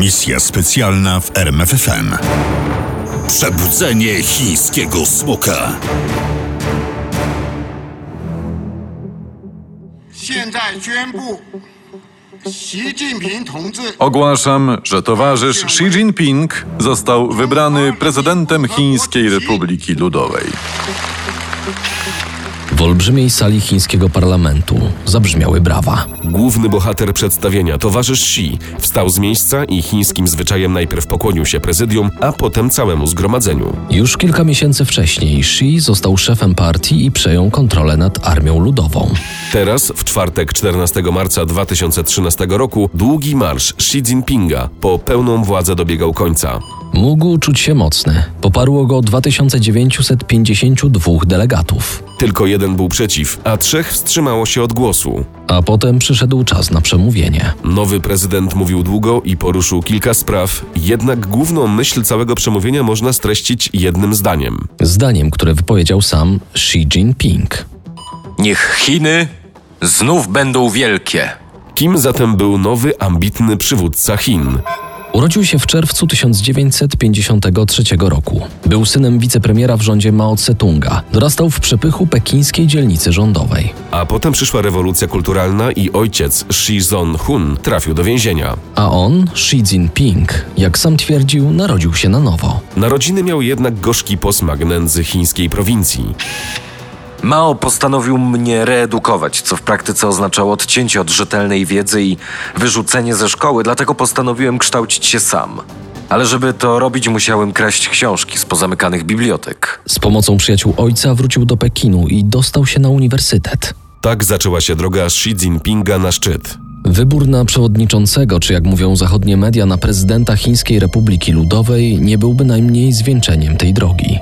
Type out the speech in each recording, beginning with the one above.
Misja specjalna w RMFFM. Przebudzenie chińskiego smoka. Ogłaszam, że towarzysz Xi Jinping został wybrany prezydentem Chińskiej Republiki Ludowej. W olbrzymiej sali chińskiego parlamentu zabrzmiały brawa. Główny bohater przedstawienia, towarzysz Xi, wstał z miejsca i chińskim zwyczajem najpierw pokłonił się prezydium, a potem całemu zgromadzeniu. Już kilka miesięcy wcześniej Xi został szefem partii i przejął kontrolę nad Armią Ludową. Teraz, w czwartek 14 marca 2013 roku, długi marsz Xi Jinpinga po pełną władzę dobiegał końca. Mógł czuć się mocny. Poparło go 2952 delegatów. Tylko jeden był przeciw, a trzech wstrzymało się od głosu. A potem przyszedł czas na przemówienie. Nowy prezydent mówił długo i poruszył kilka spraw, jednak główną myśl całego przemówienia można streścić jednym zdaniem. Zdaniem, które wypowiedział sam Xi Jinping. Niech Chiny znów będą wielkie. Kim zatem był nowy, ambitny przywódca Chin? Urodził się w czerwcu 1953 roku. Był synem wicepremiera w rządzie Mao Tse-tunga. Dorastał w przepychu pekińskiej dzielnicy rządowej. A potem przyszła rewolucja kulturalna i ojciec Shi Zon-hun trafił do więzienia. A on, Xi Jinping, jak sam twierdził, narodził się na nowo. Narodziny miał jednak gorzki posmak nędzy chińskiej prowincji. Mao postanowił mnie reedukować, co w praktyce oznaczało odcięcie od rzetelnej wiedzy i wyrzucenie ze szkoły, dlatego postanowiłem kształcić się sam. Ale żeby to robić, musiałem kraść książki z pozamykanych bibliotek. Z pomocą przyjaciół ojca wrócił do Pekinu i dostał się na uniwersytet. Tak zaczęła się droga Xi Jinpinga na szczyt. Wybór na przewodniczącego, czy jak mówią zachodnie media, na prezydenta Chińskiej Republiki Ludowej nie byłby najmniej zwieńczeniem tej drogi.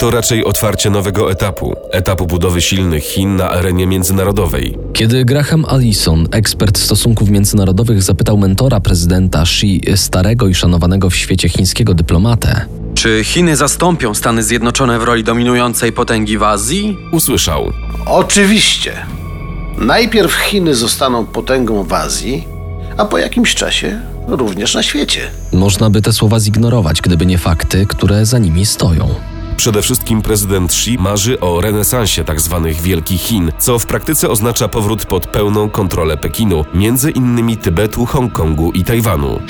To raczej otwarcie nowego etapu, etapu budowy silnych Chin na arenie międzynarodowej. Kiedy Graham Allison, ekspert stosunków międzynarodowych, zapytał mentora prezydenta Xi, starego i szanowanego w świecie chińskiego dyplomatę, Czy Chiny zastąpią Stany Zjednoczone w roli dominującej potęgi w Azji? Usłyszał: Oczywiście. Najpierw Chiny zostaną potęgą w Azji, a po jakimś czasie również na świecie. można by te słowa zignorować, gdyby nie fakty, które za nimi stoją. Przede wszystkim prezydent Xi marzy o renesansie tzw. Wielkich Chin, co w praktyce oznacza powrót pod pełną kontrolę Pekinu, między innymi Tybetu, Hongkongu i Tajwanu.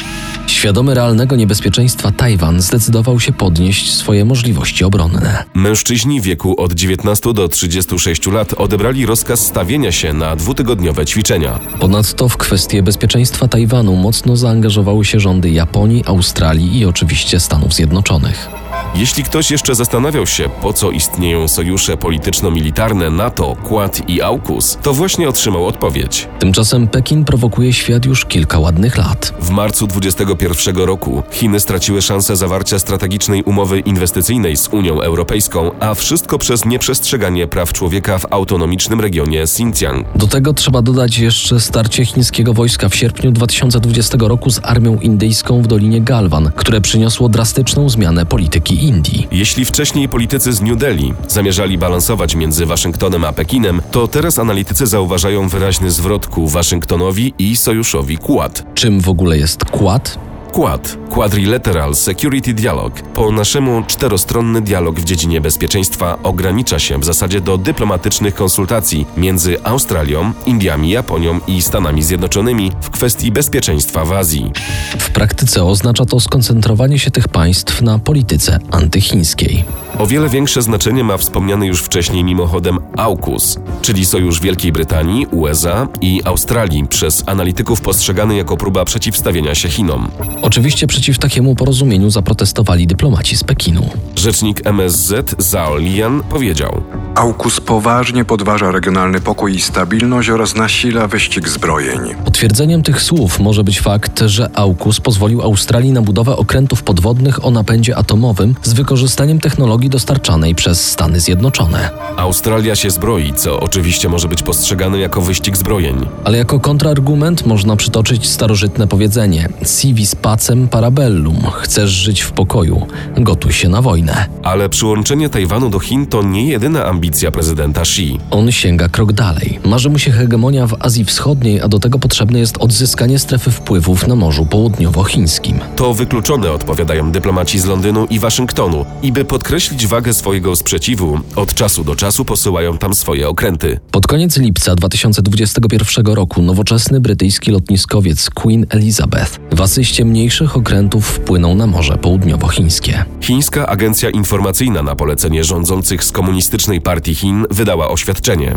Świadomy realnego niebezpieczeństwa Tajwan zdecydował się podnieść swoje możliwości obronne. Mężczyźni w wieku od 19 do 36 lat odebrali rozkaz stawienia się na dwutygodniowe ćwiczenia. Ponadto w kwestie bezpieczeństwa Tajwanu mocno zaangażowały się rządy Japonii, Australii i oczywiście Stanów Zjednoczonych. Jeśli ktoś jeszcze zastanawiał się, po co istnieją sojusze polityczno-militarne NATO, Quad i AUKUS, to właśnie otrzymał odpowiedź. Tymczasem Pekin prowokuje świat już kilka ładnych lat. W marcu 2021 roku Chiny straciły szansę zawarcia strategicznej umowy inwestycyjnej z Unią Europejską, a wszystko przez nieprzestrzeganie praw człowieka w autonomicznym regionie Xinjiang. Do tego trzeba dodać jeszcze starcie chińskiego wojska w sierpniu 2020 roku z armią indyjską w Dolinie Galwan, które przyniosło drastyczną zmianę polityki Indii. Jeśli wcześniej politycy z New Delhi zamierzali balansować między Waszyngtonem a Pekinem, to teraz analitycy zauważają wyraźny zwrot ku Waszyngtonowi i sojuszowi Quad. Czym w ogóle jest Quad? Quad, Quadrilateral Security Dialog, po naszemu czterostronny dialog w dziedzinie bezpieczeństwa ogranicza się w zasadzie do dyplomatycznych konsultacji między Australią, Indiami, Japonią i Stanami Zjednoczonymi w kwestii bezpieczeństwa w Azji. W praktyce oznacza to skoncentrowanie się tych państw na polityce antychińskiej. O wiele większe znaczenie ma wspomniany już wcześniej mimochodem AUKUS, czyli sojusz Wielkiej Brytanii, USA i Australii przez analityków postrzegany jako próba przeciwstawienia się Chinom. Oczywiście przeciw takiemu porozumieniu zaprotestowali dyplomaci z Pekinu. Rzecznik MSZ Zhao Lian powiedział: AUKUS poważnie podważa regionalny pokój i stabilność oraz nasila wyścig zbrojeń. Potwierdzeniem tych słów może być fakt, że AUKUS pozwolił Australii na budowę okrętów podwodnych o napędzie atomowym z wykorzystaniem technologii dostarczanej przez Stany Zjednoczone. Australia się zbroi, co oczywiście może być postrzegane jako wyścig zbrojeń. Ale jako kontrargument można przytoczyć starożytne powiedzenie: Si vis pacem pacem parabellum. Chcesz żyć w pokoju, gotuj się na wojnę. Ale przyłączenie Tajwanu do Chin to nie jedyna ambicja prezydenta Xi. On sięga krok dalej. Marzy mu się hegemonia w Azji Wschodniej, a do tego potrzebne jest odzyskanie strefy wpływów na Morzu Południowochińskim. To wykluczone, odpowiadają dyplomaci z Londynu i Waszyngtonu. I by podkreślić wagę swojego sprzeciwu, od czasu do czasu posyłają tam swoje okręty. Pod koniec lipca 2021 roku nowoczesny brytyjski lotniskowiec Queen Elizabeth w asyście mniejszych okrętów wpłynął na Morze Południowochińskie. Chińska agencja informacyjna na polecenie rządzących z Komunistycznej Partii Chin wydała oświadczenie.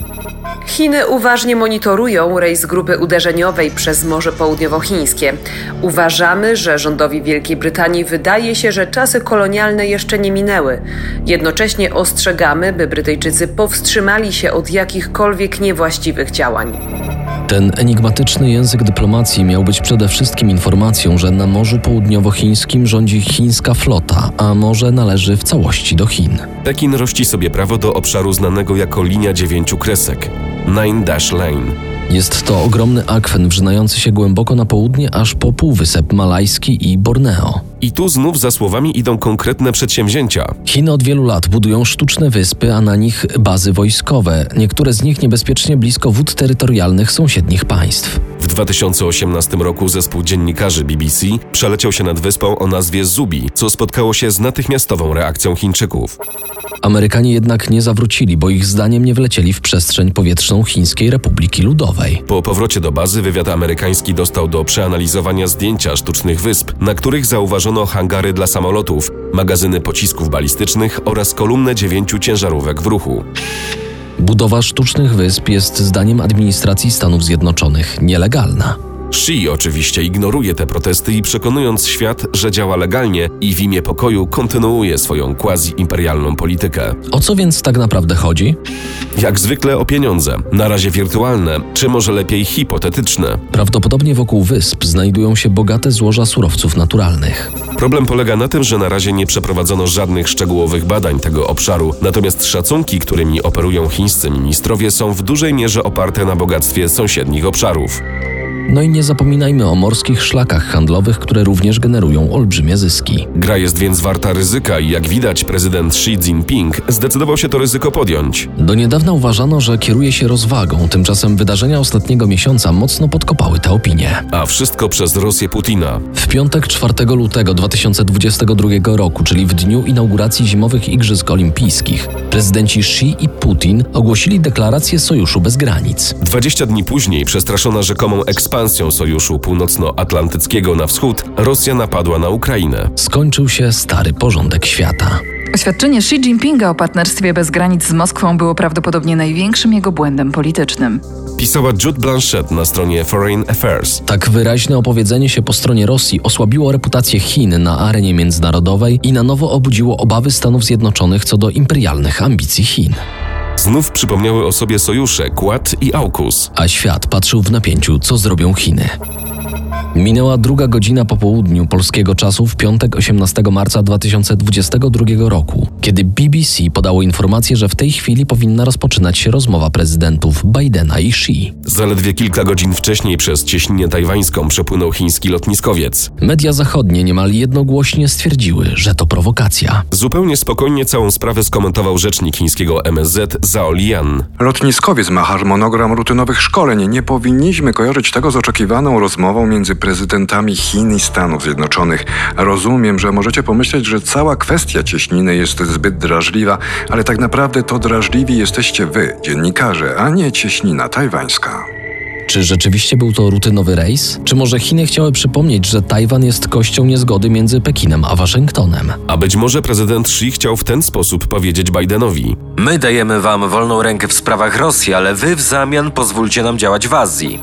Chiny uważnie monitorują rejs grupy uderzeniowej przez Morze Południowochińskie. Uważamy, że rządowi Wielkiej Brytanii wydaje się, że czasy kolonialne jeszcze nie minęły. Jednocześnie ostrzegamy, by Brytyjczycy powstrzymali się od jakichkolwiek niewłaściwych działań. Ten enigmatyczny język dyplomacji miał być przede wszystkim informacją, że na Morzu Południowochińskim rządzi chińska flota, a morze należy w całości do Chin. Pekin rości sobie prawo do obszaru znanego jako linia dziewięciu kresek Nine Dash Lane. Jest to ogromny akwen wrzynający się głęboko na południe aż po Półwysep Malajski i Borneo. I tu znów za słowami idą konkretne przedsięwzięcia. Chiny od wielu lat budują sztuczne wyspy, a na nich bazy wojskowe, niektóre z nich niebezpiecznie blisko wód terytorialnych sąsiednich państw. W 2018 roku zespół dziennikarzy BBC przeleciał się nad wyspą o nazwie Zubi, co spotkało się z natychmiastową reakcją Chińczyków. Amerykanie jednak nie zawrócili, bo ich zdaniem nie wlecieli w przestrzeń powietrzną Chińskiej Republiki Ludowej. Po powrocie do bazy wywiad amerykański dostał do przeanalizowania zdjęcia sztucznych wysp, na których zauważono hangary dla samolotów, magazyny pocisków balistycznych oraz kolumnę dziewięciu ciężarówek w ruchu. Budowa sztucznych wysp jest zdaniem administracji Stanów Zjednoczonych nielegalna. Xi oczywiście ignoruje te protesty i przekonując świat, że działa legalnie i w imię pokoju kontynuuje swoją quasi-imperialną politykę. O co więc tak naprawdę chodzi? Jak zwykle o pieniądze, na razie wirtualne, czy może lepiej hipotetyczne. Prawdopodobnie wokół wysp znajdują się bogate złoża surowców naturalnych. Problem polega na tym, że na razie nie przeprowadzono żadnych szczegółowych badań tego obszaru, natomiast szacunki, którymi operują chińscy ministrowie, są w dużej mierze oparte na bogactwie sąsiednich obszarów. No i nie zapominajmy o morskich szlakach handlowych, które również generują olbrzymie zyski. Gra jest więc warta ryzyka i jak widać prezydent Xi Jinping zdecydował się to ryzyko podjąć. Do niedawna uważano, że kieruje się rozwagą, tymczasem wydarzenia ostatniego miesiąca mocno podkopały tę opinię. A wszystko przez Rosję Putina. W piątek 4 lutego 2022 roku, czyli w dniu inauguracji zimowych Igrzysk Olimpijskich, prezydenci Xi i Putin ogłosili deklarację sojuszu bez granic. 20 dni później, przestraszona rzekomą ekspansją sojuszu północnoatlantyckiego na wschód, Rosja napadła na Ukrainę. Skończył się stary porządek świata. Oświadczenie Xi Jinpinga o partnerstwie bez granic z Moskwą było prawdopodobnie największym jego błędem politycznym. Pisała Jude Blanchett na stronie Foreign Affairs. Tak wyraźne opowiedzenie się po stronie Rosji osłabiło reputację Chin na arenie międzynarodowej i na nowo obudziło obawy Stanów Zjednoczonych co do imperialnych ambicji Chin. Znów przypomniały o sobie sojusze Quad i AUKUS. A świat patrzył w napięciu, co zrobią Chiny. Minęła druga godzina po południu polskiego czasu w piątek 18 marca 2022 roku, kiedy BBC podało informację, że w tej chwili powinna rozpoczynać się rozmowa prezydentów Bidena i Xi. Zaledwie kilka godzin wcześniej przez cieśninę tajwańską przepłynął chiński lotniskowiec. Media zachodnie niemal jednogłośnie stwierdziły, że to prowokacja. Zupełnie spokojnie całą sprawę skomentował rzecznik chińskiego MSZ Zhao Lian. Lotniskowiec ma harmonogram rutynowych szkoleń. Nie powinniśmy kojarzyć tego z oczekiwaną rozmową między prezydentami Chin i Stanów Zjednoczonych. Rozumiem, że możecie pomyśleć, że cała kwestia cieśniny jest zbyt drażliwa, ale tak naprawdę to drażliwi jesteście wy, dziennikarze, a nie cieśnina tajwańska. Czy rzeczywiście był to rutynowy rejs? Czy może Chiny chciały przypomnieć, że Tajwan jest kością niezgody między Pekinem a Waszyngtonem? A być może prezydent Xi chciał w ten sposób powiedzieć Bidenowi. My dajemy wam wolną rękę w sprawach Rosji, ale wy w zamian pozwólcie nam działać w Azji.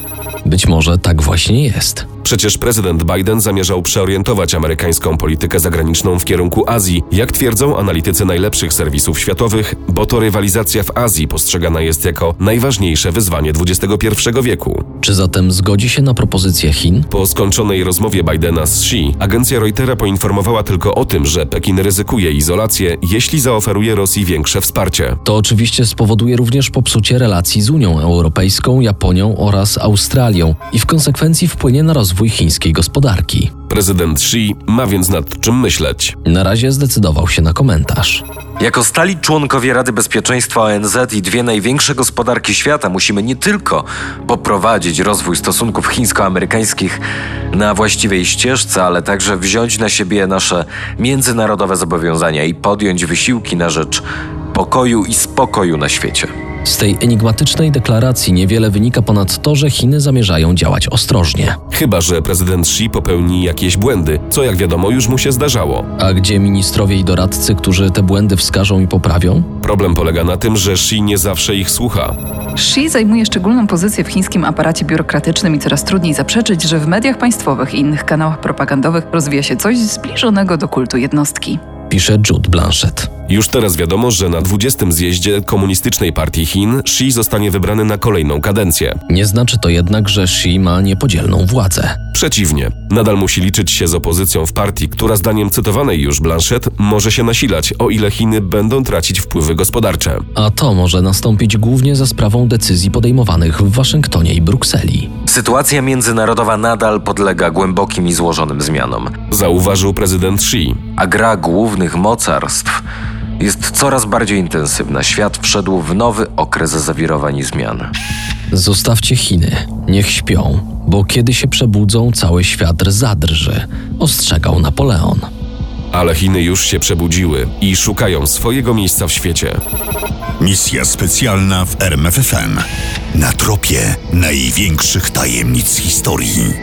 Być może tak właśnie jest. Przecież prezydent Biden zamierzał przeorientować amerykańską politykę zagraniczną w kierunku Azji, jak twierdzą analitycy najlepszych serwisów światowych, bo to rywalizacja w Azji postrzegana jest jako najważniejsze wyzwanie XXI wieku. Czy zatem zgodzi się na propozycję Chin? Po skończonej rozmowie Bidena z Xi, agencja Reutera poinformowała tylko o tym, że Pekin ryzykuje izolację, jeśli zaoferuje Rosji większe wsparcie. To oczywiście spowoduje również popsucie relacji z Unią Europejską, Japonią oraz Australią i w konsekwencji wpłynie na rozwój chińskiej gospodarki. Prezydent Xi ma więc nad czym myśleć. Na razie zdecydował się na komentarz. Jako stali członkowie Rady Bezpieczeństwa ONZ i dwie największe gospodarki świata musimy nie tylko poprowadzić rozwój stosunków chińsko-amerykańskich na właściwej ścieżce, ale także wziąć na siebie nasze międzynarodowe zobowiązania i podjąć wysiłki na rzecz pokoju i spokoju na świecie. Z tej enigmatycznej deklaracji niewiele wynika ponad to, że Chiny zamierzają działać ostrożnie. Chyba, że prezydent Xi popełni jakieś błędy, co jak wiadomo już mu się zdarzało. A gdzie ministrowie i doradcy, którzy te błędy wskażą i poprawią? Problem polega na tym, że Xi nie zawsze ich słucha. Xi zajmuje szczególną pozycję w chińskim aparacie biurokratycznym i coraz trudniej zaprzeczyć, że w mediach państwowych i innych kanałach propagandowych rozwija się coś zbliżonego do kultu jednostki. Pisze Jude Blanchett. Już teraz wiadomo, że na 20. zjeździe Komunistycznej Partii Chin Xi zostanie wybrany na kolejną kadencję. Nie znaczy to jednak, że Xi ma niepodzielną władzę. Przeciwnie, nadal musi liczyć się z opozycją w partii, która zdaniem cytowanej już Blanchett może się nasilać, o ile Chiny będą tracić wpływy gospodarcze. A to może nastąpić głównie za sprawą decyzji podejmowanych w Waszyngtonie i Brukseli. Sytuacja międzynarodowa nadal podlega głębokim i złożonym zmianom. Zauważył prezydent Xi. A gra głównych mocarstw jest coraz bardziej intensywna. Świat wszedł w nowy okres zawirowań i zmian. Zostawcie Chiny, niech śpią, bo kiedy się przebudzą, cały świat zadrży, ostrzegał Napoleon. Ale Chiny już się przebudziły i szukają swojego miejsca w świecie. Misja specjalna w RMFFM. Na tropie największych tajemnic historii.